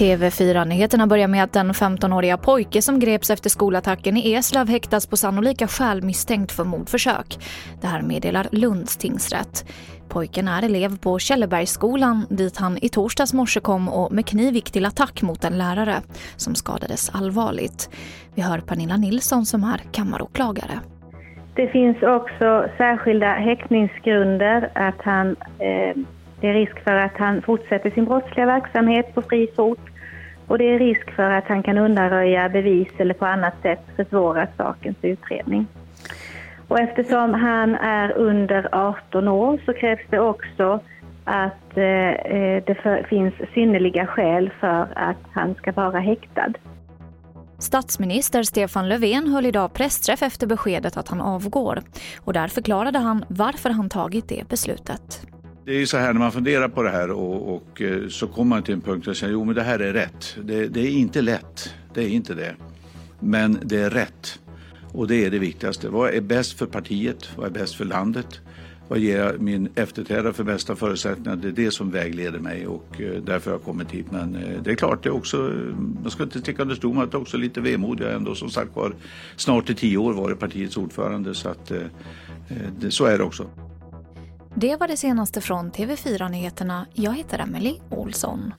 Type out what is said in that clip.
TV4-nyheterna börjar med att den 15-åriga pojke som greps efter skolattacken i Eslöv häktas på sannolika skäl misstänkt för mordförsök. Det här meddelar Lunds tingsrätt. Pojken är elev på Källebergsskolan dit han i torsdags morse kom och med kniv gick till attack mot en lärare som skadades allvarligt. Vi hör Pernilla Nilsson som är kammaråklagare. Det finns också särskilda häktningsgrunder att han eh, det är risk för att han fortsätter sin brottsliga verksamhet på fri fot och det är risk för att han kan undanröja bevis eller på annat sätt försvåra sakens utredning. Och eftersom han är under 18 år så krävs det också att eh, eh, det för, finns synnerliga skäl för att han ska vara häktad. Statsminister Stefan Löfven höll idag pressträff efter beskedet att han avgår och där förklarade han varför han tagit det beslutet. Det är ju så här när man funderar på det här och, och eh, så kommer man till en punkt och säger jo men det här är rätt. Det, det, är inte lätt, det är inte det. Men det är rätt. Och det är det viktigaste. Vad är bäst för partiet? Vad är bäst för landet? Vad ger jag min efterträdare för bästa förutsättningar? Det är det som vägleder mig och eh, därför har jag kommit hit. Men eh, det är klart, det är också, eh, man ska inte sticka under stol med att det är också lite vemodigt. Jag ändå som sagt var snart i tio år varit partiets ordförande så att så är det också. Det var det senaste från TV4 Nyheterna. Jag heter Emily Olsson.